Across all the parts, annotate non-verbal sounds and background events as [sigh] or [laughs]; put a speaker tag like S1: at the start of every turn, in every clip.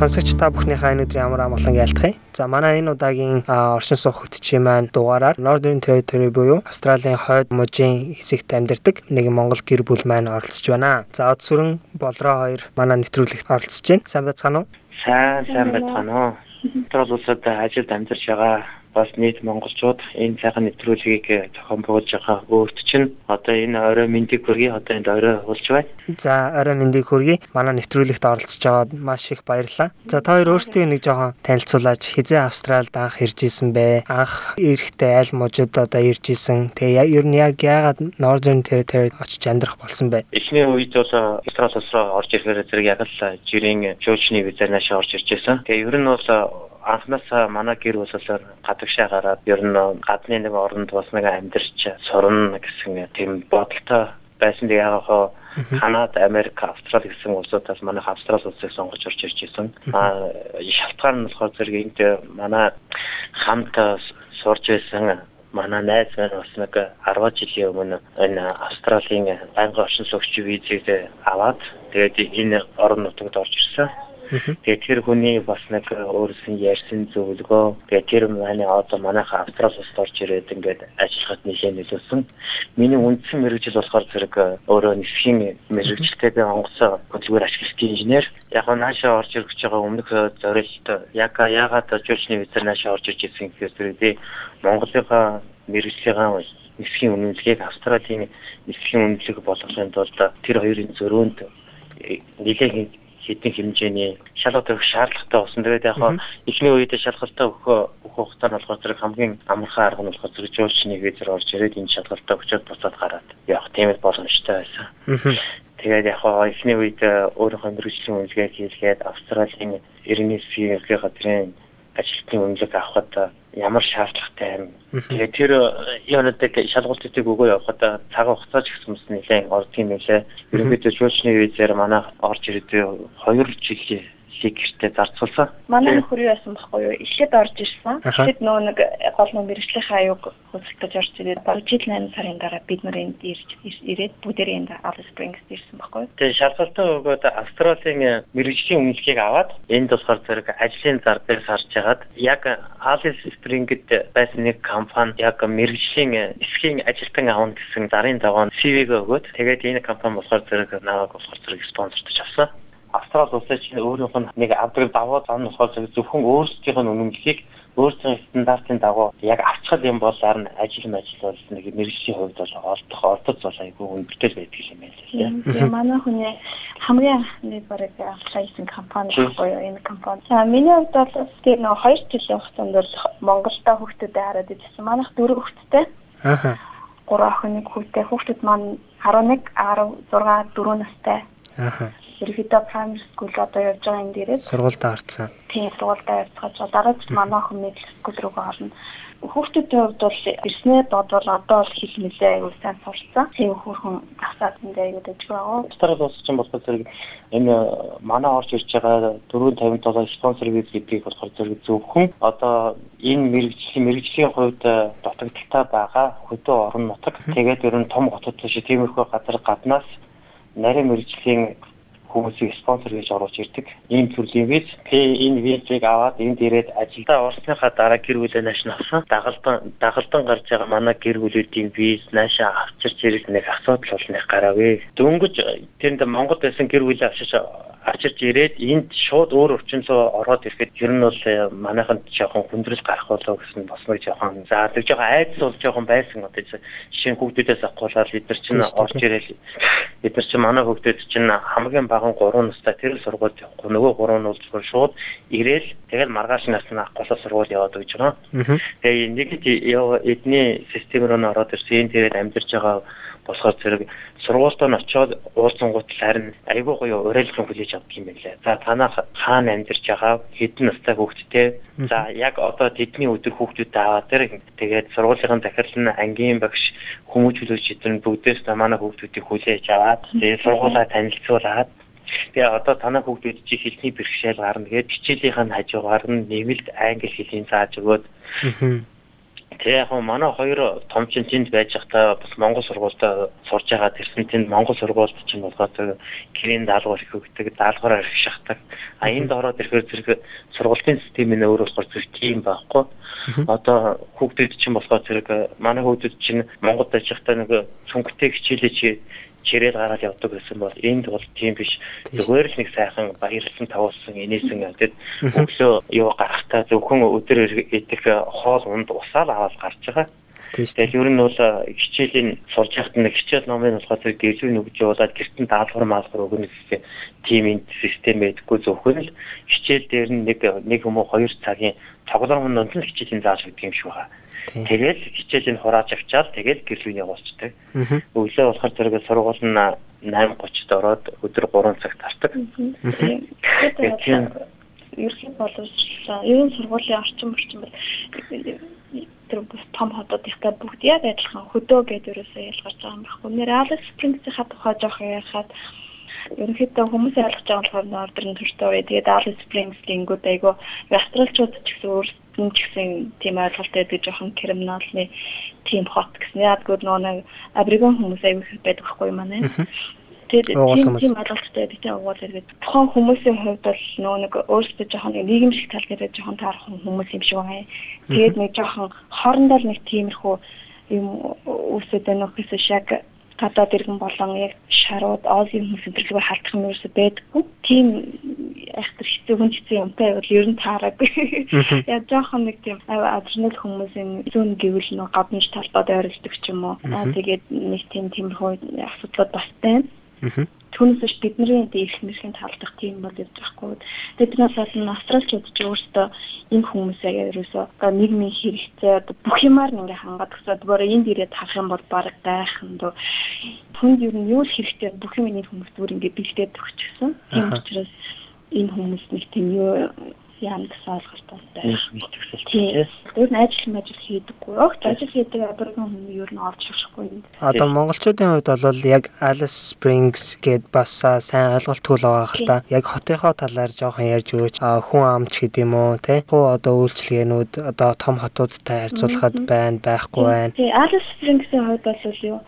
S1: Сонсогч та бүхнийхээ энэ өдрийн амар амгалан ялтахыг. За манай энэ удаагийн оршин суух хөтчийн маань дугаараар Northern Territory буюу Австралийн хойд мужийн хэсэгт амьдардаг нэг Монгол гэр бүл маань оролцож байна. За од сүрэн болроо хоёр манай нэвтрүүлэгт оролцож байна. Сайн байцгаана уу?
S2: Сайн сайн байцгаана уу. Тэр улсад ажилд амьдарч байгаа бас нийт монголчууд энэ сайхан нэвтрүүлгийг зохион байгуулж байгаа өөрт чинь одоо энэ орой мэндийг хүргэе одоо энд орой болж байна.
S1: За орой мэндийг хүргэе. Манай нэвтрүүлэгт оролцож байгаад маш их баярлалаа. За та хоёр өөрсдөө нэг жоохон танилцуулаач. Хизээ Австралид анх ирж исэн бэ? Анх эрэхтэй аль мужид одоо ирж исэн. Тэгээ ер нь яг яагаад Northern Territory очиж амьдрах болсон бэ?
S2: Эхний үед бол Австралиас руу орж ирэхээр зэрэг яг л жирийн шүүчний визээр наашаа орж ирж байсан. Тэгээ ер нь бол анхнаасаа манай гэр бүлсээр гадагшаа гараад ер нь гадны нэг оронд бас нэг амьдарч сурна гэсэн тийм бодолтой байсан. Тэгээ яг Канада, Америк, Австрали гэсэн улсуудаас манай Австрали улсыг сонгож орж ирж байсан. Аа шалтгаан нь болохоор зэрэг энд манай хамт сурж байсан манай найз маань бас нэг 10 жилийн өмнө энэ Австралийн байнгын оршин суугч визийг аваад тэгээд энэ орон нутагт орж ирсэн. Тэгээд тэр хүний бас нэг өөрсөн ярьсан зөвлөгөө тэгээд тэр манай одоо манайха Австрал улсад орж ирээд ингээд ажиллахад нэлээд нөлөөсөн. Миний үндсэн мэрэгжил болохоор зэрэг өөрөө нисхийн мэрэгжилтэй би онгоцоо хөдөлгөөр ашиглалтын инженер. Яг наашаа орж гэж байгаа өмнөх зорилт яг яагаад жуулчны визээр наашаа орж ирж ирсэн гэхээр зэрэг Монголынхаа мэрэгжлийн нисхийн үнэмлэгийг Австралийн нисхийн үнэмлэг болгохын тулд тэр хоёрын зөрөөнд нэлээд хэдэн хэмжээний шалгалт өгөх шаардлагатай болсон. Тэгээд яг эхний үед шалгалтаа өгөх бүх хугацаа нь болохоор зэрэг хамгийн амархан арга нь болохоор зэрэг жуулчны визээр орж ирээд энэ шалгалтаа өчөөд буцаад гараад явах тийм л боломжтой байсан. Тэгээд яг эхний үед өөрийнхөө мэрэгжлийн үнэлгээ хийлгээд Австралийн иргэний фирмийн газрын ажилтны үнэлэг авахад ямар шаардлагатай юм. Тэгээд тэр юунуудыг шалгуултыг өгөө явахад цаг хугацаа ч гэсэн нэлээд ордгийн нэлээ. Ерөнхийдөө жуулчны визээр манай орж ирээд 2 жилийн шиг гэртээ зарцуулсан.
S3: Манай нөхөр юу яасан бэхгүй юу? Эхлээд орж ирсэн. Эхлээд нөө нэг гол нөө мэрэгжлийн аюуг хөсөлтөж орж ирээд баг жил 8 сарын дараа бид нар энд ирж ирээд бүгдээрээ энд Alice Springs ирсэн бэхгүй юу?
S2: Тэгээ шалгалтаа өгөөд Австралийн мэрэгжлийн үнэлгээг аваад энд болохоор зэрэг ажлын зар дээр сарж хагаад яг Alice Springs-д байсан нэг компани яг мэрэгжлийн эсхийн ажилтан авах гэсэн зарын дагуу CV-г өгөөд тэгээд энэ компани болохоор зэрэг наваг болохоор зэрэг спонсордож авсан. Австрали улсаа чинь өөрийнх нь нэг авдаг даваа зам болохоор зөвхөн өөрсдийнх нь үнэмлэхийг өөрсдийн стандартын дагуу яг авчхад юм бол харин ажил ажил бол нэг мэрэгжлийн хувьд бол олдох ордоц бол айгүй өндөртэй байдаг юм байна
S3: лээ. Тийм манай хүний хамгийн анхны бараг апплайсэн компани буюу энэ компани. За миний хувьд бол тийм нэг 2 жилийн хугацаанд бол Монголда хүүхдүүдэд хараад ирсэн. Манайх дөрөв хүүхдтэй.
S1: Аха.
S3: Гурван охин нэг хүүхдээ. Хүүхдүүд маань 11, 16, 4 настай.
S1: Аха
S3: ерөөдөө primary school одоо явж байгаа энэ дээрээ
S1: сургуультай харцсан.
S3: Тийм сургуультай явцгааж дараач манай охин middle school руугаа орно. Хүүхдүүдийн хувьд бол ирснээр бодвол одоо бол хэл нэлээ аюул сайн сурцсан. Тийм хүүхэн асаад энэ аюул дэж байгаа.
S2: Австрали улс чинь болохоор зэрэг энэ манай орж ирж байгаа 457 спонсор виз гэдгийг болохоор зэрэг зөвхөн одоо энэ мэрэгжлийн мэрэгжлийн хувьд дутагдaltaй байгаа хөдөө орон нутаг тэгээд ер нь том хотод шиг тиймэрхүү газар гаднаас нарийн мэрэгжлийн хүмүүсийг спонсор гэж оруулж ирдэг. Ийм төрлийн виз. Энэ визийг аваад энд ирээд ажилдаа орсныхаа дараа гэр бүлээ нааш нь авсан. Дагалдан дагалдан гарч байгаа манай гэр бүлүүдийн виз наашаа авчирч ирэх нэг асуудал болныг гаравэ. Дөнгөж тэнд Монгол байсан гэр бүлээ авчирч авчирч ирээд энд шууд өөр өвчнөсөө ороод ирэхэд ер нь бол э, манайханд жоохон хүндрэл гарах болоо гэсэн бас нэг жоохон за тэг жоохон айдас бол жоохон байсан одоо жишээ нь хүүхдүүдээс авахуулаад бид нар чинь орж ирээл бид нар чинь манай хүүхдүүд чинь хамгийн бага 3 настай тэр сургуульд явахгүй нөгөө 3 нь бол шууд ирээл тэгэл маргааш нас нь авахгүйсаа сургууль яваад гэж байгаа. Тэгээ нэг эдний систем руу ороод ирсэн энэ тэгээд амьдарч байгаа Болохоор зэрэг сургуультаа нь очиод уулзсангууд харин айгүй гоё уриалгын хүлээж авдаг юм байна лээ. За танаа хаана амьдарч байгаа хэдэн настай хүүхэдтэй. За яг одоо тэдний өдөр хүүхдүүдтэй аваад тэгээд сургуулийн захирал нь ангийн багш хүмүүжүүлэгч эдгээр бүгдээс манай хүүхдүүдийг хүлээж аваад тэгээд сургуулаа танилцуулаад Тэгээ одоо танай хүүхдүүд чи хэлний бэрхшээл гарна тэгээд хичээлийнх нь хажуугаар нь нэмэлт англи хэлийг зааж өгөөд Тэгээ яг манай хоёр том чин тэнд байж байхдаа бас Монгол сургуультай сурж байгаа тэрсэн тэнд Монгол сургуульд чинь болохоор гэрийн даалгавар их өгдөг, даалгавар арих шахдаг. А энд ороод ирэхээр зэрэг сургуулийн систем нь өөр болохоор зэрэг тийм байхгүй. Одоо хүүхдүүд чинь болохоор зэрэг манай хүүхдүүд чинь Монголд байхдаа нэг цөнгөтэй хичээлээ чи чирэл гараад явдаг гэсэн бол энд бол тийм биш. Зүгээр л нэг сайхан баярлсан тавуулсан инээсэн гэдэг өглөө юу гарахтаа зөвхөн өдөр идэх хоол унд усаал аваад гарч байгаа. Тэгэхээр ер нь бол хичээлийн сурж байхад нэг хичээл номын болохоор гэрлүү нүгж явуулаад гэртэн даалгавар маалгар өгнө гэсэн тийм энэ систем байдаггүй зөвхөн л хичээл дээр нэг нэг юм уу хоёр цагийн тоглоом нь хичээлийн зааж өгдөг юм шиг байна. Тэгэл хичээлийн хурааж авчаал тэгэл гэрлүүний явуулцдаг. Өглөө болохоор зэрэг сургууль нь 8:30-д ороод өдөр 3 цаг тардаг.
S3: Тэгэхээр ерөнхий боловсруулалтаа ерөн сургуулийн орчин орчин бол тэр бүх том хотуудынхаа бүгд яг адилхан хөдөө гэдэг ерөөсөө ялгарч байгаа юм байхгүй. Нэр Alice Springs-ийн тухай жоох ярихад ерөнхийдөө хүмүүс ойлгож байгаа болохоор Northern төртөө. Тэгээд Alice Springs гингүүд айгу австралчууд ч гэсэн нь ч гэсэн тийм ойлголт байдаг жоохон криминалны тийм хот гэсэн. Яг гоо нэг абригон хүмүүс аягүй байдаг байхгүй манай. Тэгээд тийм ойлголттой тийм угаал эргээд тухайн хүмүүсийн хувьд бол нөө нэг өөрсдөө жоохон нийгэмшиг тал дээр жоохон таарах хүмүүс юм шиг байгаа. Тэгээд нэг жоохон хоорондоо нэг тиймэрхүү юм үсэд байх гэсэн шиг гадаад иргэн болон яг шарууд Ози хүмүүс өдрлөгөө халтах юм ерөөсөй байдаггүй. Тийм айхтар хэцүү хүн хэцүү юмтай бол ер нь таараагүй. Яг жоохон нэг тийм адреналин хүмүүсийн зүүн гэвэл нөө гаднаж талбайд ойрлдог ч юм уу. Тэгээд нэг тийм тиймэрхүү асуудлууд бас байна. Түүнээс биш бидний дээрх мэрхийн талдах тийм бол явж байхгүй. Тэгээд бид нас олон австралчууд ч өөрсдөө энэ хүмүүсээ ерөөсөө нийгмийн хэрэгцээ бүх юмар ингээ хангаад өсөд өөрөө энд ирээд харах юм бол баг гайхан дөө хүнд ер нь юу л хэрэгтэй бүх юм энэ хүмүүс зүгээр ингээ бэлдээд өгчихсөн. Тийм учраас энэ хүмүүс нэг тийм юу яам гэсэн ойлголттой мэдвэсэл тийм. Тэр нь ажил ажил хийдэггүй. Огт ажил хийдэг аборигэн хүмүүс ер нь орж ирэхгүй.
S1: Одоо монголчуудын хувьд бол яг Alice Springs гэд бас сайн ойлголтгүй л байгаа хэл та. Яг хотынхоо талаар жоохон ярьж өгөөч. Хүн амч гэдэг юм уу те? Хуу одоо үйлчлэгээнүүд одоо том хотуудтай харьцуулахад байна, байхгүй байна.
S3: Тийм Alice Springs-ийн хувьд бол юу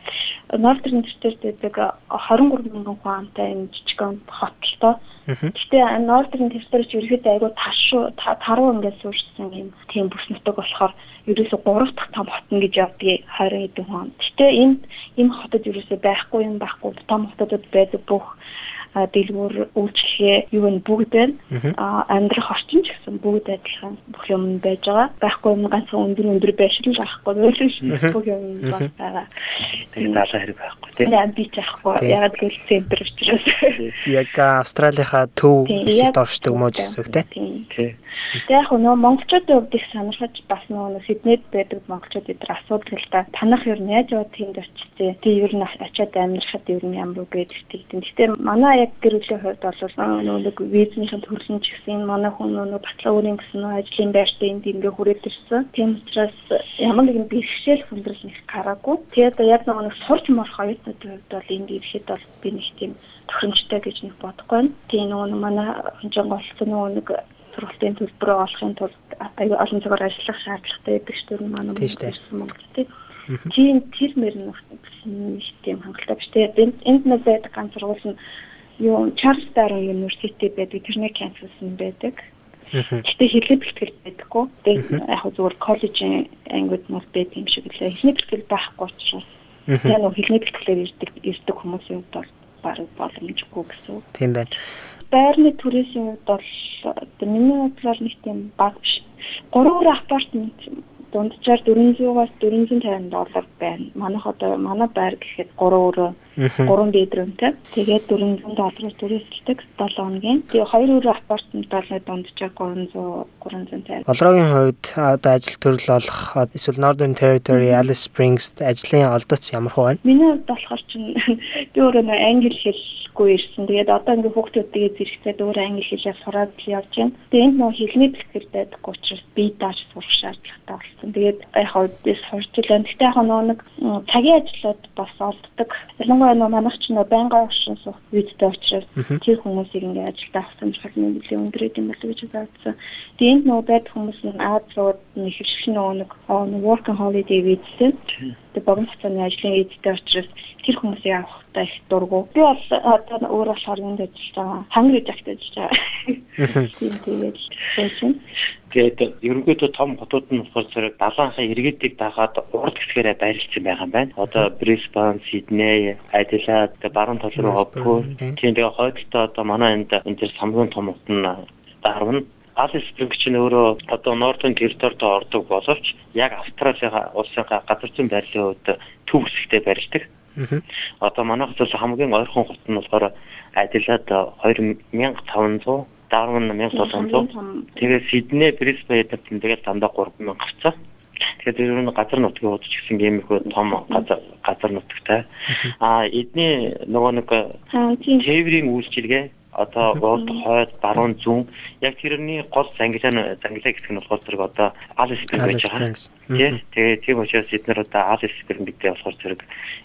S3: Northern District гэдэг 23 мянган хүн амтай энэ жижигхэн хот л тоо. Гэтэ Northern District ерөөхдөө айгүй ташуу таруу ингээд суурьсан юм. Тийм бүс нутаг болохоор ерөөсө 3 дахь том хот нь гэж явдгийг 20 хэдэн хүн. Гэтэ энд энэ хотод ерөөсө байхгүй юм байхгүй. Том хотодод байдаг бүх дэлгүүр үйлчлэгээ юу вэ бүгд байна. Амьдрах орчин ч гэсэн бүгд адилхан бүх юм байж байгаа. Байхгүй юм ганцхан өндөр өндөр байшин л байхгүй байх бүх юм байгаа.
S2: Тэгээд даалга хэрэг байхгүй тийм.
S3: Яг би ч байхгүй. Яг л центр учраас.
S1: Яг Австралийнхаа төв хэсэгт оршдог гэсэн үг
S2: тийм.
S3: Тэгээд яг нөө монголчуудын хувьд их сонирхож бас нөө Сиднейд байдаг монголчууд эдгээр асуудаг л та. Танах ер нь яаж яваад тэнд очицээ. Тэг ер нь очиад амьдрахад ер нь ямар үг гэдэг тийм. Гэхдээ манай яг гэр бүлийн хувьд бол нэг визний төрлийн ч гэсэн манай хүн нөгөө батлаа өөрийн гэсэн ажлын байртай энд ингээ хүрээд ирсэн. Тийм учраас ямар нэгэн бэрхшээл хүндрэл нэг гараагүй. Тэгээд яг нэг сурч морох оюутнуудын хувьд бол энд ирэхэд бол би нэг тийм тохиромжтой гэж нэг бодохгүй. Тийм нөгөө манай хонжон голцсон нөгөө нэг сургалтын төлбөрөө олохын тулд олон цагаар ажиллах шаардлагатай байдаг шүү дээ манай Монгол тийм тийм тэр мөр нэг тийм хангалттай биш тийм энд нэг байдаг ганц сургууль нь юу Charles Darwin University байдаг тэрний кампус нь байдаг. Гэтэ хэлний бэлтгэл байдаггүй. Тэгээд яг зүгээр коллежийн ангиуд нас байдаг юм шиг лээ. Хэлний бэлтгэл байхгүй учраас яг нэг хэлний бэлтгэлээр ирдэг ирдэг хүмүүсийн хувьд бол бараг боломжгүй гэсэн.
S1: Тийм байна.
S3: Байрны түрээсийн хувьд бол миний бодлоор нэг тийм баг биш. Гурван апартмент дунджаар 400-аас 450 доллар байна. Манайх одоо манай байр гэхэд 3 өрөө 3 бедрумтай. Тэгээд 400 доллараас түрээсэлдэг 7 хоногийн. Тэгээ 2 өрөө апартмент бол дунджаар 300 350.
S1: Болрогийн хувьд одоо ажил төрөл олох эсвэл Northern Territory, Alice Springs ажлын олдоц ямар хөө байна?
S3: Миний хувьд болохоор чинь [laughs] би өөрөө англи хэлгүй ирсэн. Тэгээд одоо ингээ хүүхдүүдтэйгээ зэрэгцээд өөрөө англи хэлээр сураад явж байна. Тэгээд энд нөө хэлний бэлтгэл байдаггүй учраас би дааж сурах шаардлагатай болсон. Тэгээд яг хаа би сурч илэн. Гэтэ яг нөгөө нэг цагийн ажлууд бас олддог. Ялангуяа нөгөө манайх ч нөгөө байнгын оршин суух үйдтэй учраас тэр хүмүүсийг ингээ ажилд авах сонирхол нь нэлээд өндөр юм болов гэж бодсон. Тэгээд энд нөгөө байдаг хүмүүс нь Аз руу нэг хөвшил нөгөө нэг work and holiday visa тэг богино хугацааны ажлын эдтэй учраас тэр хүмүүсийг авахтай их дургу. Би бол одоо өөр болохоор энд ажиллаж байгаа. Хангри жагт ажиллаж байгаа. Тийм тэгээд.
S2: Тэгээд ерөнхийдөө том хотууд нь болохоор зэрэг далаанхаа иргэдийг дагаад урд хэсгээрээ байрлалсан байгаа юм байна. Одоо Brisbane, Sydney, Adelaide, баруун тал руу Perth. Тийм тэгээд хойдолтой одоо манай энд энэ төр самгын том хот нь дарвна. Alice Springs чинь өөрөө одоо Northern Territory-д ордог боловч яг Австралийн улсын газар зүйн байрлалын хувьд төв хэсэгтээ барьдаг. Одоо манайх зөв хамгийн ойрхон хот нь болохоор Adelaide 2500 Darwin 1700 тэгээд Sydney, Brisbane тэгээд дандаа 3000 гарцаа. Тэгэхээр ер нь газар нутгийн хуудас гэсэн гэмэхүү том газар газар нутагтай. Аа эдний нөгөө нэг тээврийн үйлчилгээ одоо голд хойд баруун зүүн яг тэрний гол зангилаа зангилаа гэх нь болохоор зэрэг одоо Alice Spring байж байгаа. Тийм. Тэгээ тийм учраас эдгээр одоо Alice Spring гэдэг болохоор зэрэг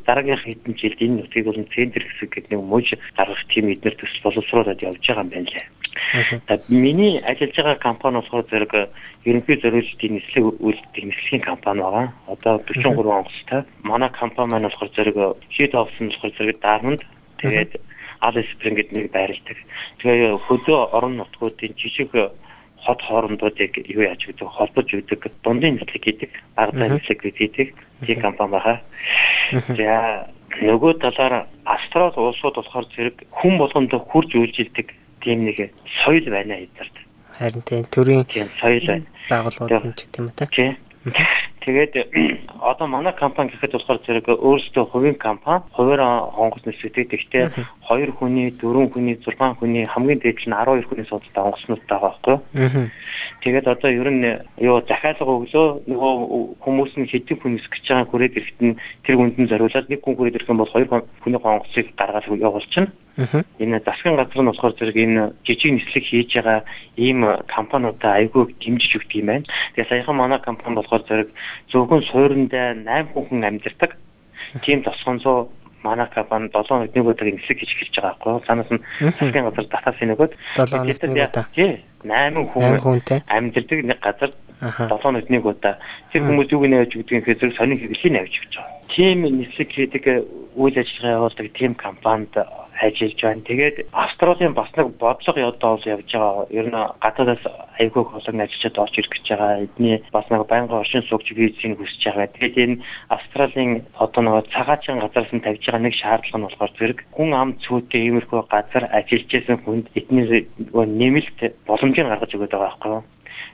S2: дараагийн хэдэн жилд энэ нутгийг бол центр хэсэг гэдэг нэг мууж гаргах тийм эдгээр төсөл боловсруулаад явж байгаа юм байна лээ. За миний ажиллаж байгаа компани болохоор зэрэг ерөнхий зориулалтын нислэг үйлдэх нислэгийн компани байгаа. Одоо 43 онгоцтой. Манай компани маань болохоор зэрэг шийд офс нь болохоор зэрэг Дарманд тэгээд Alice Spring гэдэг нэг байрладаг. Тэгээ хөдөө орон нутгуудын жижиг хот хоорондуудыг юу яаж гэдэг холбож өгдөг дундын нислэг гэдэг багадаа нислэг гэдэг тийм компани байгаа. За нөгөө талаар Австрали улсууд болохоор зэрэг хүн болгонд хурж үйлжилдэг тийм нэг соёл байна эднэрт.
S1: Харин тийм төрийн
S2: тийм соёл байна.
S1: Байгууллагууд ч тийм үү те.
S2: Тэгээд [clears throat] одоо манай компани гэхэд болохоор зэрэг өөрсдөө хувийн компани, хуваараа хонгоц нисгдэг. Гэхдээ 2 хүний, 4 хүний, 6 хүний хамгийн дээд нь 12 хүний судалтай хонгоцнуудтай байгаа байхгүй юу? Тэгээд одоо ер нь юу захиалга өглөө нөгөө хүмүүс нь хэдэн хүн нисгэж байгаа хүрээд ирэхэд нь тэр хүндэн зориулаад нэг хүн хүрээд ирэх юм бол 2 хүний хонгоцыг гаргаад явуулчихна. Энэ засгийн газар нь болохоор зэрэг энэ жижиг нислэг хийж байгаа ийм компаниудаа айгүй дэмжиж өгдөг юм байна. Тэгээ саяхан манай компани болохоор зэрэг зөвхөн суурьндаа 8 хүн амьдардаг. Тийм тосгонцоо манай компани 7 хоног нэг удаа нислэг хийж эхэлж байгаа байхгүй? Санаас нь засгийн газар татаасан нөгөөд
S1: 7 хоног нэг удаа.
S2: Тий. 8 хүн амьдардаг нэг газар 7 хоног нэг удаа. Тэр хүмүүс юу гэнэ гэж үгдгийг хэрэг сонин хэвлэлийн авч өгч байгаа. Тийм нислэг хийдэг үйл ажиллагаа явуулдаг тийм компанид ажиллаж байна. Тэгээд Австралийн бас нэг бодлого явдал явж байгаа. Ер нь гадаадаас айгүй олон ажилчид орж ирэх гэж байгаа. Эдний бас нэг байнгын оршин суугч визийг хүсэж байгаа. Тэгээд энэ Австралийн одоо нэг цагаачин газараас нь тавьж байгаа нэг шаардлага нь болохоор зэрэг хүн ам цүүтэй иймэрхүү газар ажиллаж байсан хүнд эдний нэмэлт боломжийг гаргаж өгöd байгаа байхгүй юу?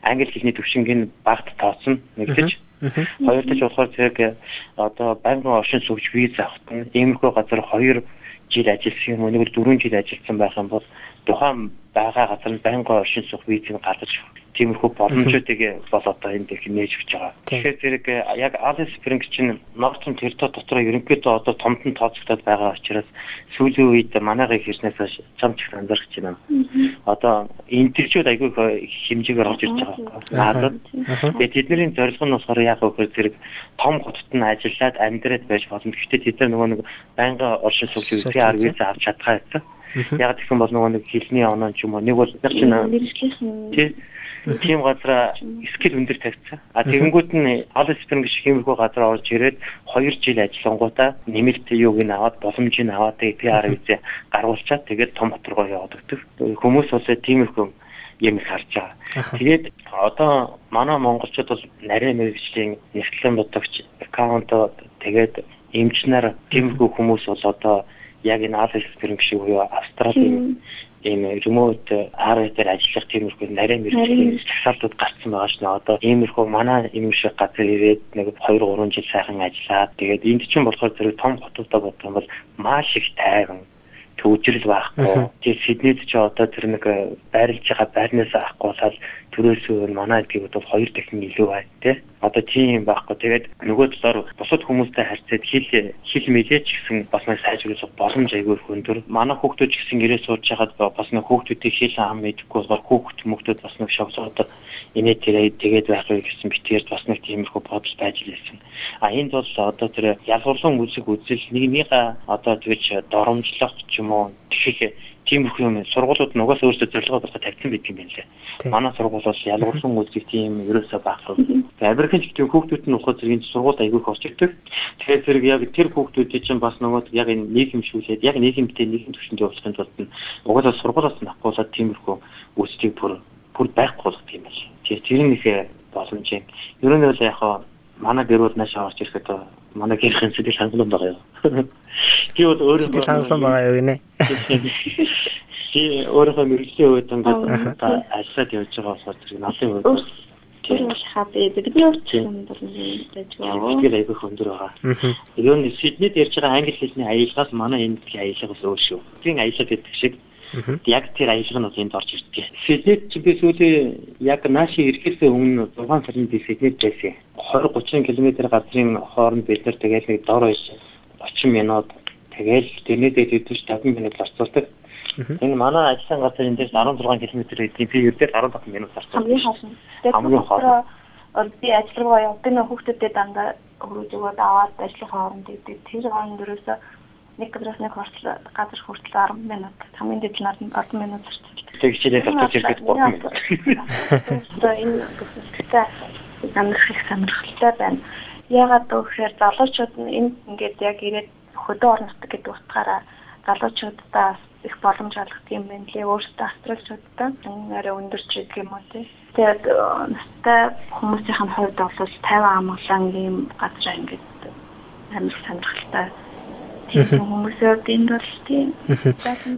S2: Англи хэлний төвшингийн багт тооцсон нэгдэж Хоёр дахь болохоор зэрэг одоо байнгын оршин суугч виз авахт нь иймэрхүү газар хоёр жил ажилласан юм уу нэг 4 жил ажилласан байх юм бол тухайн байгаа газар нь байнгын оршин суух визийг гаргаж тиймэрхүү боломжуудыг бол одоо энд их нээж өгч байгаа. Тэгэхээр зэрэг яг Alice Springs чинь Northern Territory дотор ерөнхийдөө одоо томдон тооцогдоод байгаа учраас сүүлийн үед манайхыг хэрнээс чам чих анзаарч байна. Одоо интервьюуд айгүй хэмжээгээр орж ирж байгаа байхгүй. Надад тэгээд тэдний зорилго нь болохоор яг өгөр зэрэг том хотод нь ажиллаад амьдраад байж болно. Гэхдээ тэд нар нөгөө нэг байнгын оршин үгүй арга виз авч чадхаа гэсэн. Яг гэх юм бол нөгөө нэг хилний оноо ч юм уу? Нэг бол яг чинь тий. тийм газар скил өндөр тавьсан. А тэгэнгүүт нь Alice Springs шиг иймэрхүү газар орж ирээд 2 жил ажиллангуудаа нэмэлт юуг нь аваад боломжийг аваад PR визээ гаргуулчаад тэгээд том хот руу яваад өгдөг. Хүмүүс бол тиймэрхүү юм харж байгаа. Тэгээд одоо манай монголчууд бол нарийн мэрэгжлийн нэртлэн бодогч аккаунт тэгээд эмчнэр тиймэрхүү хүмүүс бол одоо яг энэ Alice Springs шиг буюу Австралийн ийм ремоут ар дээр ажиллах тиймэрхүү нарийн мэргэжлийн цагсаалтууд гарсан байгаа шнэ. Одоо иймэрхүү манай юм шиг газар ирээд нэг 2 3 жил сайхан ажиллаад тэгээд энд чинь болохоор зэрэг том хотуудаа бодох юм бол маш их тайван төвжрэл байхгүй. Тэгээд Сиднейд ч одоо тэр нэг байрлаж байгаа байрнаас авахгүй болоод төрөөсөө манай эдгийг бол хоёр дахин илүү байна те. Одоо тийм байхгүй. Тэгээд нөгөө талаар бусад хүмүүстэй харьцаад хэл хэл мэдээч гэсэн бас нэг сайжруулах боломж айгүй хөндөр. Манай хүүхдүүд ч гэсэн ирээ сууж хагаад бас нэг хүүхдүүдийн хэл ам мэдэхгүй болохоор хүүхд хүмүүстүүд бас нэг шогсоод инээ тэрээ тэгээд байх вэ гэсэн битээр бас нэг тиймэрхүү бодол байж лээсэн. А энд бол одоо тэр ялгуурлан үзэг үзэл нэгнийхээ одоо тэгэж доромжлох ч юм уу тэгэх тиймэрхүү юм сургуулиуд нугаас өөрсдөө зорилгоо болгож тавьсан байдаг юм байна лээ. Манай сургууль бол ялгуурлан үзэг тийм ерөөсөө багсан. Америкийн тийм хүүхдүүд нь ухаж зэргийн сургууль айгүйх орж ирдэг. Тэгэхээр зэрэг яг тэр хүүхдүүдийн чинь бас нөгөө яг энэ нийгэмшүүлээд яг нийгэмтэй нийгэм төвшөнд явуулахын тулд нь угаасаа сургуулиас нь авахгүйсаад тиймэрхүү үсгийг бүр бүр байхгүй болгох юм байна. Тэгэхээр тэр нэг боломж юм. Ер нь бол яг манай гэр бүл наашаа орж ирэхэд манай гэрхэн сэтгэл хангалуун байгаа юу. [laughs] Би бол өөрөө
S1: сэтгэл хангалуун байгаа юу гинэ. [laughs]
S2: Би өөрөө мэрэгжлийн үед ингээд ажиллаад явж байгаа болохоор зэрэг налын үед
S3: тэр бол хаад бидний урьдчилан бол байж байгаа.
S2: Сэтгэл айгүй хөндөр байгаа. Ер нь Сиднейд ярьж байгаа англи хэлний аялгаас манай энэ аялга бас өөр шүү. Тийм аялга гэдэг шиг Яг тэр аялга нь энд орж ирдэг. Сиднейд ч би сүүлийн яг нааши ирэхээс өмнө 6 сарын би Сиднейд байсан. 20 30 км газрын хооронд бид нар тэгээд нэг дор байж 30 минут тэгээд тэрний дэд хэдэж 50 минут зарцуулдаг. Энэ манай ажилласан газар энэ дээр 16 км гэдэг би ердөө 15 минут зарцуулдаг.
S3: Хамгийн хоосон. Хамгийн хоосон. Би ажил руу явдаг нөх хүүхдүүдэд дандаа өрөөж өгөөд аваад ажлын хооронд идэг. Тэр хооронд дөрөөсөө нэг газраас нэг хүртэл газар хүртэл 10 минут хамгийн дэд нь 10 минут зарцуулдаг.
S2: Тэг хичээлээ татаж ирэхэд 3 минут.
S3: Одоо энэ бүсэлтэй амьдрах их сонирхолтой байна. Ягаад гэвэл залуучууд нь энд ингээд яг ирээд хөдөө орнотдаг гэдэг утгаараа залуучуудаа их боломж олгох юм байна лээ. Өөрсдөө австралчуудаа арай өндөр ч гэх юм уу тий. Тэгээд настай хүмүүсийн хувьд бол 50 амгалан ийм газар ингээд амар сонирхолтой хүмүүсээ энд бол тийм.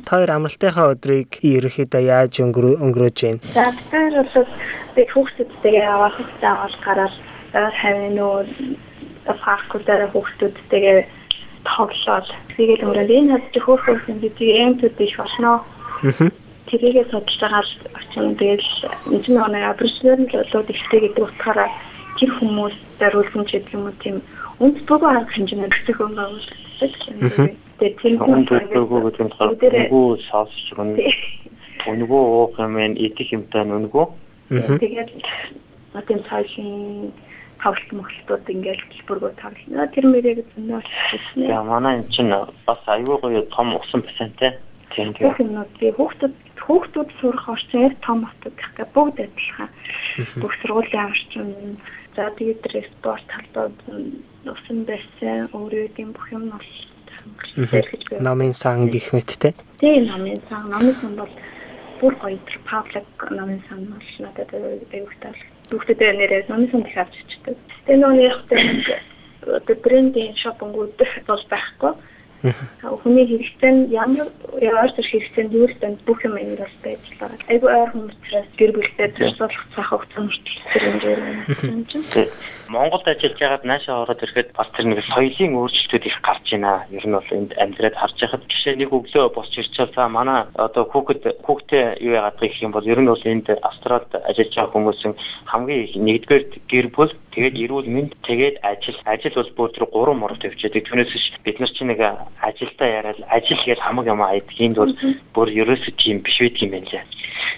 S1: Та хоёр амралтынхаа өдрийг ерөөхдөө яаж өнгөрөөж байна?
S3: За тэр бол би хүүхдүүдтэйгээ авах хэрэгтэй авал гараад хавийн нөө паркуудаараа хүүхдүүдтэйгээ тоглоод тэгээд өнгөрөөд энэ хад хөөхөөс юм би эмтүүд их болно. Тэрийгээ судалж байгаа очив тэгэл энэ нэг абричнер болоод ихтэй гэдэг утгаараа тэр хүмүүс даруулсан ч гэдэг юм уу тийм. Үнд бүгд арга хэмжээнд өсөх юм байна
S2: Тэгээд төлөвлөгөө гэж байна. Үгүй сонсч гэн. Өнгөө уух юм ээ идэх юмтай нүнгөө.
S3: Тэгээд одоо цаашин хавлт мөхлтүүд ингээл төлбөргөө тавлна. Тэр мөрийг зөндөө
S2: болчихсон. Яа манай эн чинь бас аюу гоё том усан бассейнтэй. Тийм
S3: тийм. Хүүхдүүд хүүхдүүд сурах орчин том хотод гэх гэ бүгд адилхан. Бүх сургуулийн орчин за тэгээд спорт талбайд усан байсан өөрөө тийм бүх юм бол
S1: намын сан гэх мэттэй.
S3: Тийм намын сан намын сан бол бүр гоё тэр паблик намын сан бол надад аюултай бүгдээ нэрээ намын сан их авч чичдэг. Тэгээ нөгөө яг одоо брендинг шопингууд бол байхгүй. Хүний хэрэгцээ нь ямар ямар ч хэрэгцээ нь юу л танд бүх юм энэ бол байж л байгаа. Айгу ойр хүмүүсээс гэр бүлтэй зарцуулах цаах хугацаа мөрчлөлтөр юм дээр.
S2: Монголд ажиллаж байгаад наашаа ороод ирэхэд бас тэр нэг соёлын өөрчлөлтүүд их гарч байна. Ер нь бол энд амьдраад харж байхад жишээ нэг өглөө босч ирчихэл за манай одоо хүүхэд хүүхдээ юу яагаад гэх юм бол ер нь бол энд Австралид ажиллаж байгаа хүмүүсийн хамгийн их нэгдүгээр гэр бүл тэгээд эрүүл мэнд тэгээд ажил ажил бол бүр тэр гурван мурал төвчээд түүнээс бид нар чинь нэг ажилдаа яриад ажил гэж хамаг юм айд энд бол бүр ерөөсөө тийм биш байт юм байна лээ.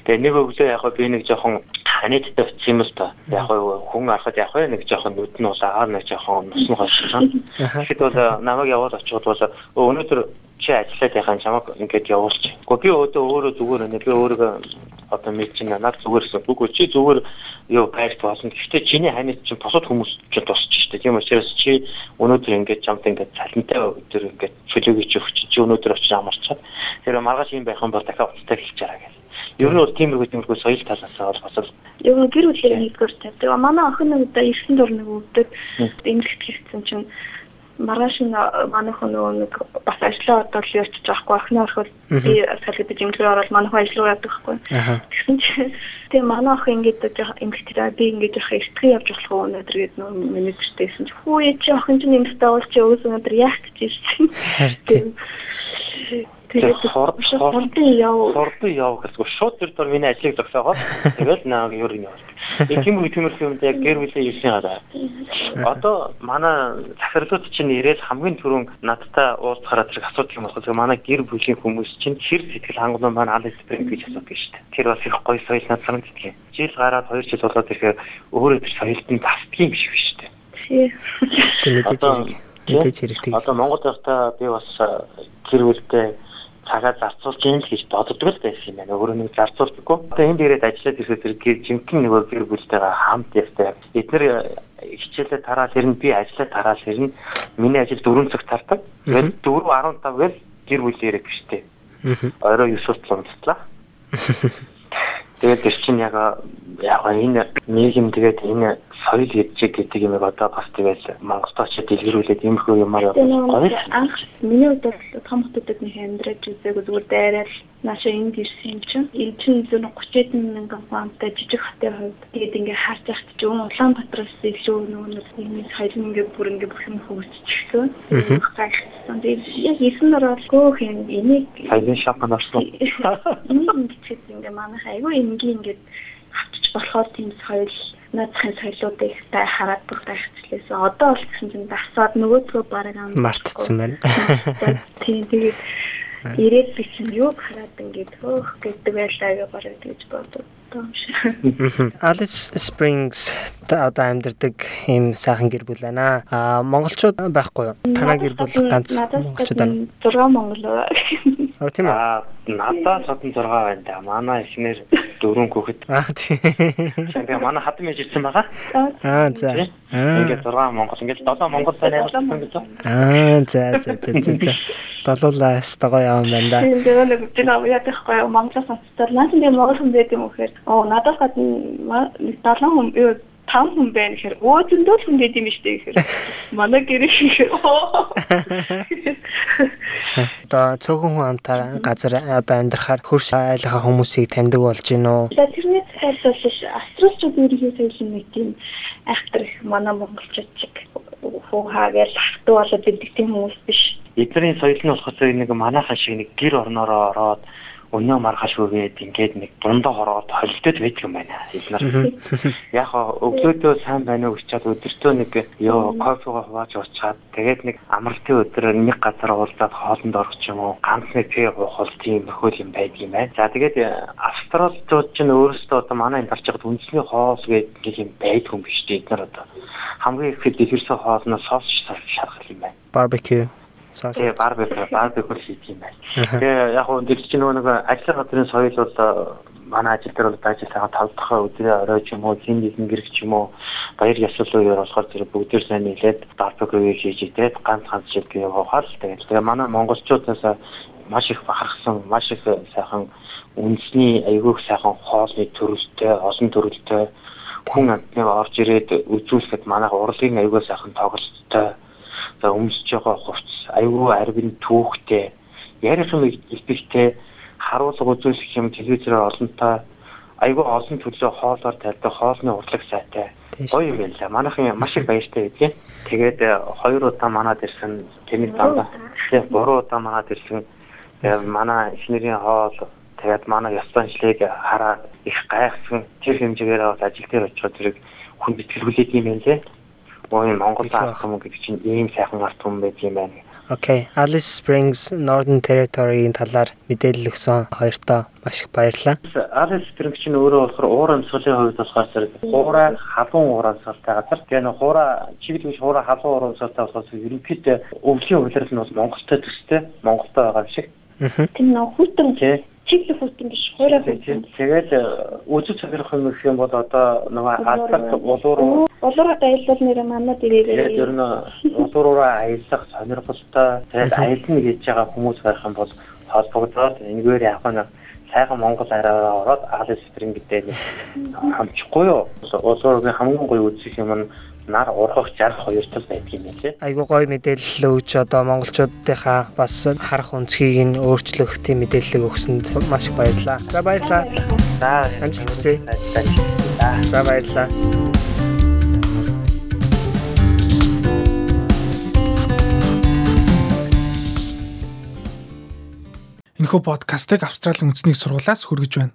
S2: Тэгээ нэг өглөө яг би нэг жоохон ханидтай утсан юм л та. Яг хүн арахад яг нэг жоохон нүд нь бол агаар нэг жоохон нус нь гойсон. Тэгэхэд бол намайг яваад очиход бол өнөөдөр чи ажиллаад яхаа чамаг ингээд явуулчих. Гэхдээ би өөдөө өөрөө зүгээр нэ би өөрөө одоо мэдчихнэ над зүгээрсэн. Үгүй чи зүгээр юу байрт болно. Гэхдээ чиний ханид чинь босод хүмүүс ч тусч штэ. Тийм учраас чи өнөөдөр ингээд чамд ингээд цалинтай өдөр ингээд чөлөөгч өгч чи өнөөдөр очиж амарчаад тэр маргааш юм байх юм бол дахиад уцтай хэлж чараа гэх. Ер нь бол тиймэрхүү тиймэрхүү соёл талаас бол бас
S3: Ер нь гэр бүлийн нэгдүгээр тавьдаг. Манай охин нэг удаа 9 дор нэг өвдөд эмгэлт хийсэн чинь маргааш нь манайхан нөгөө нэг бас ажлаа одоо л явчих жоохгүй охин ороход би салгид жимлгээр ороод манайхан ажил руу явдаг байхгүй. Тэгсэн чинь тэгээ манай охин ингээд эмгэгтэй би ингээд жоох эртхэн явж болох уу өнөөдөр гээд нөгөө менежертэйсэн чи хүү яа чи охин чинь эмгэгтэй бол чи өөс өнөөдөр яах гэж ирсэн.
S2: Тэгээд хурдан яв. Хурдан яв гэсэн. Шууд тэр дор миний ажлыг зогсоогоод тэгэл наа юу юм яваад. Яг тийм үе тиймэрхүү юмд яг гэр бүлийн ирсэн гадаа. Одоо манай захирлууд чинь ирээд хамгийн түрүүн надтай уулзахаараа зэрэг асуудаг юм болохоо манай гэр бүлийн хүмүүс чинь хэр сэтгэл хангалуун маань аль спринг гэж асуудаг шүү дээ. Тэр бас их гоё соёл над санагддаг юм. Жил гараад 2 жил болоод ирэхээр өөрөө тэр соёлд нь тасдгийн биш шүү дээ.
S1: Тийм хэрэг. Мэдээж хэрэгтэй.
S2: Одоо Монгол байхдаа би бас гэр бүлтэй цагаа зарцуулж юм л гэж боддог л байсан юм байна. Өөрөө нэг зарцуулдаггүй. Одоо энд ирээд ажиллаад ирэхэд тэр гэр жинхэнэ нөгөө гэр бүлтэйгээ хамт явтай. Бид нэр хичээлээ тараал хэрнэ би ажиллаа тараал хэрнэ. Миний ажил 4 цаг тардаг. Тэгээд 4.15 гээл гэр яриаг биштэй. Орой 9 утла унцлаа. [laughs] Тэгээд тэр чинь яг яг энэ нийгэм тэгээд энэ соёл эджиг гэдэг юм одоо бас тэгээд Монголд очиж дэлгэрүүлээд иймэрхүү юмар гоё.
S3: Анх миний хувьд бол том хотуудад нэг амьдраж үзээгүй зүгээр дайраад нааша энд ирсэн юм чинь. Энэ чинь зөв 30 мянган фунттай жижиг хотын хувьд тэгээд ингээ харж байхад ч өн Улаанбаатараас илүү нөгөө нэг соёл ингээ бүр ингээ бүх юм хөгжчихсөн. Гайхсан. Тэгээд яг эсэн оролцоо хэм энийг
S2: соёлын шапан [laughs] орсон.
S3: Энийг ингээд ингээ манайх айгүй энгийн ингээд авчиж болохоор тийм соёл наадахын соёлуудыг та хараад бүх байхчлээс одоо бол гэсэн чинь дасаад нөгөөдгөө бараг ам
S1: мартцсан байна.
S3: Тийм тэгээд ирээд би чинь юу хараад ингээд хөөх гэдэг байлаа гэж бараг тэгж боддог юм шиг.
S1: Alice Springs одоо амьдардаг ийм сайхан гэр бүл байна. Аа монголчууд байхгүй юу? Танай гэр бүл ганц монголчууд байна.
S3: 6 монгол.
S1: Аа тийм үү?
S2: Аа надад содон 6 байна да. Манай эхнэр дөрөв хүүхэд.
S1: Аа тийм.
S2: Тэгээ манай хатан мэж ирсэн байгаа.
S1: Аа за.
S2: Ингээд 6 монгол. Ингээд 7 монгол байна гэсэн гэж.
S1: Аа за за за за. Долуулаа стого явсан байна да.
S3: Тийм дээ нэг би нэг яахгүй Монголоос ноцтой. Наад тийм монгол хүн байт юм уу гэхээр оо надаас гадна 7 хүн юу 5 хүн байна гэхээр өө зөндөө хүн байд юм штэ гэхээр. Манай гэрээ гэхээр
S1: одоо цөөхөн хүн амтаа газар одоо амьдрахаар хөрш айлхаа хүмүүсийг таньдаг болж гин үү
S3: тэрний цааш бол австралчууд ерөнхийдөө соёлын нэг тийм айхтар их манай монголчууд чиг хуу хаагээл хатуу болоод байдаг тийм хүмүүс биш.
S2: Эдний соёл нь болохоор нэг манайхан шиг нэг гэр орноороо ороод өнөө маргашгүйгээд ингээд нэг дундаа хороод холилдод байдаг юм байна. Бид нар яг өглөөдөө сайн байна уу гэчиад өдөртөө нэг ёо кофего хувааж уучаад тэгээд нэг амралтын өдөр нэг газар уулзаад хоолнд орох юм уу ганц нэг тээ уух бол тийм нөхөл юм байдаг юм байна. За тэгээд австралчууд ч өөрөөсөө одоо манай энэ гарч байгаад үндэсний хоол гэдэг юм байдаг юм биш үү? Бид нар одоо хамгийн их дэлгэрсэн хоолноос соус шаргал юм байна.
S1: Барбекю
S2: Тэгээ барбекю барбекю хийх юм байна. Тэгээ яг хөө чинь нөгөө нэг ажил газрын соёл бол манай ажил дээр бол ажиллагаа талдах өдрөө орой ч юм уу хин нэгэн гэрэг ч юм уу баяр ёслол үеэр болохоор зэрэг бүгдээр сайн нийлээд барбекю хийж идээд ганц ганц шиг явахаар л тэгээд тэгээ манай монголчуудаас маш их бахархсан маш их сайхан үндэсний айгүйх сайхан хоолны төрөлтэй олон төрөлтэй хүн амтныг орж ирээд үзүүлэхэд манайх урлагийн айгүй сайхан тоглолттой за өмсөж байгаа хувцс айгүй арвин түүхтэй ярих юм ихтэй харуулга үзүүлэх юм телевизээр олонтой айгүй олон төлөө хоолоор тайлдаг хоолны урлаг сайтай. Гоё юм байна. Манайхан маш их баяртай байдгийн. Тэгээд э, хоёр удаа манад ирсэн тэний дандаа. тэгээд гурван удаа манад ирсэн. Тэгээд манай эхнэрийн хоол тэгээд манай ёс заншлыг хараад их гайхсан тэр хэмжээгээр бас ажил дээр очиход зэрэг хүн битгэлгүүлээд юм байна лээ. Ой Монгол ард юм гэдэг чинь ийм сайхан ард юм байт юм байна.
S1: Окей. Alice Springs Northern Territory-ийн талаар мэдээлэл өгсөн хоёртоо маш их баярлалаа.
S2: Alice Springs чинь өөрөө болохоор уур амьсгалын хувьд болохоор зэрэг хуурай халуун уур амьсгалтай газар. Тэгээ нэг хуурай чиглэл гэж хуурай халуун уур амьсгалтай болохоор ерөнхийдөө өвлийн хувьлал нь бас Монголтой төстэй Монголтой байгаа юм шиг.
S3: Тийм нэг хүйтэн чиглэл хүйтэн биш хуурай хүйтэн.
S2: Тэгээд үзэл цагирах юм гэх юм бол одоо нөгөө алдарт улуур
S3: Улуураа аялал нэр манад ирээрээ.
S2: Тэгээд ер нь улуураа аялах сонирхолтой тэгээд аялна гэж байгаа хүмүүс байх юм бол холбогдоод энэгээр яг нэг сайхан Монгол араараа ороод Alice Spring гэдэг хамчихгүй юу? Улуурын хамгийн гоё үзэх юм нь нар ургах жарах хоёр тал байдаг юм лээ.
S1: Айгуу гоё мэдээлэл өгч одоо монголчуудынхаа бас харах өнцгийг нь өөрчлөх тийм мэдээлэл өгсөнд маш их баярлалаа. За баярлалаа.
S2: За
S1: амжилт хүсье. За баярлалаа.
S4: Энэхүү подкастыг Австралийн үндэсний сургуулиас хүргэж байна.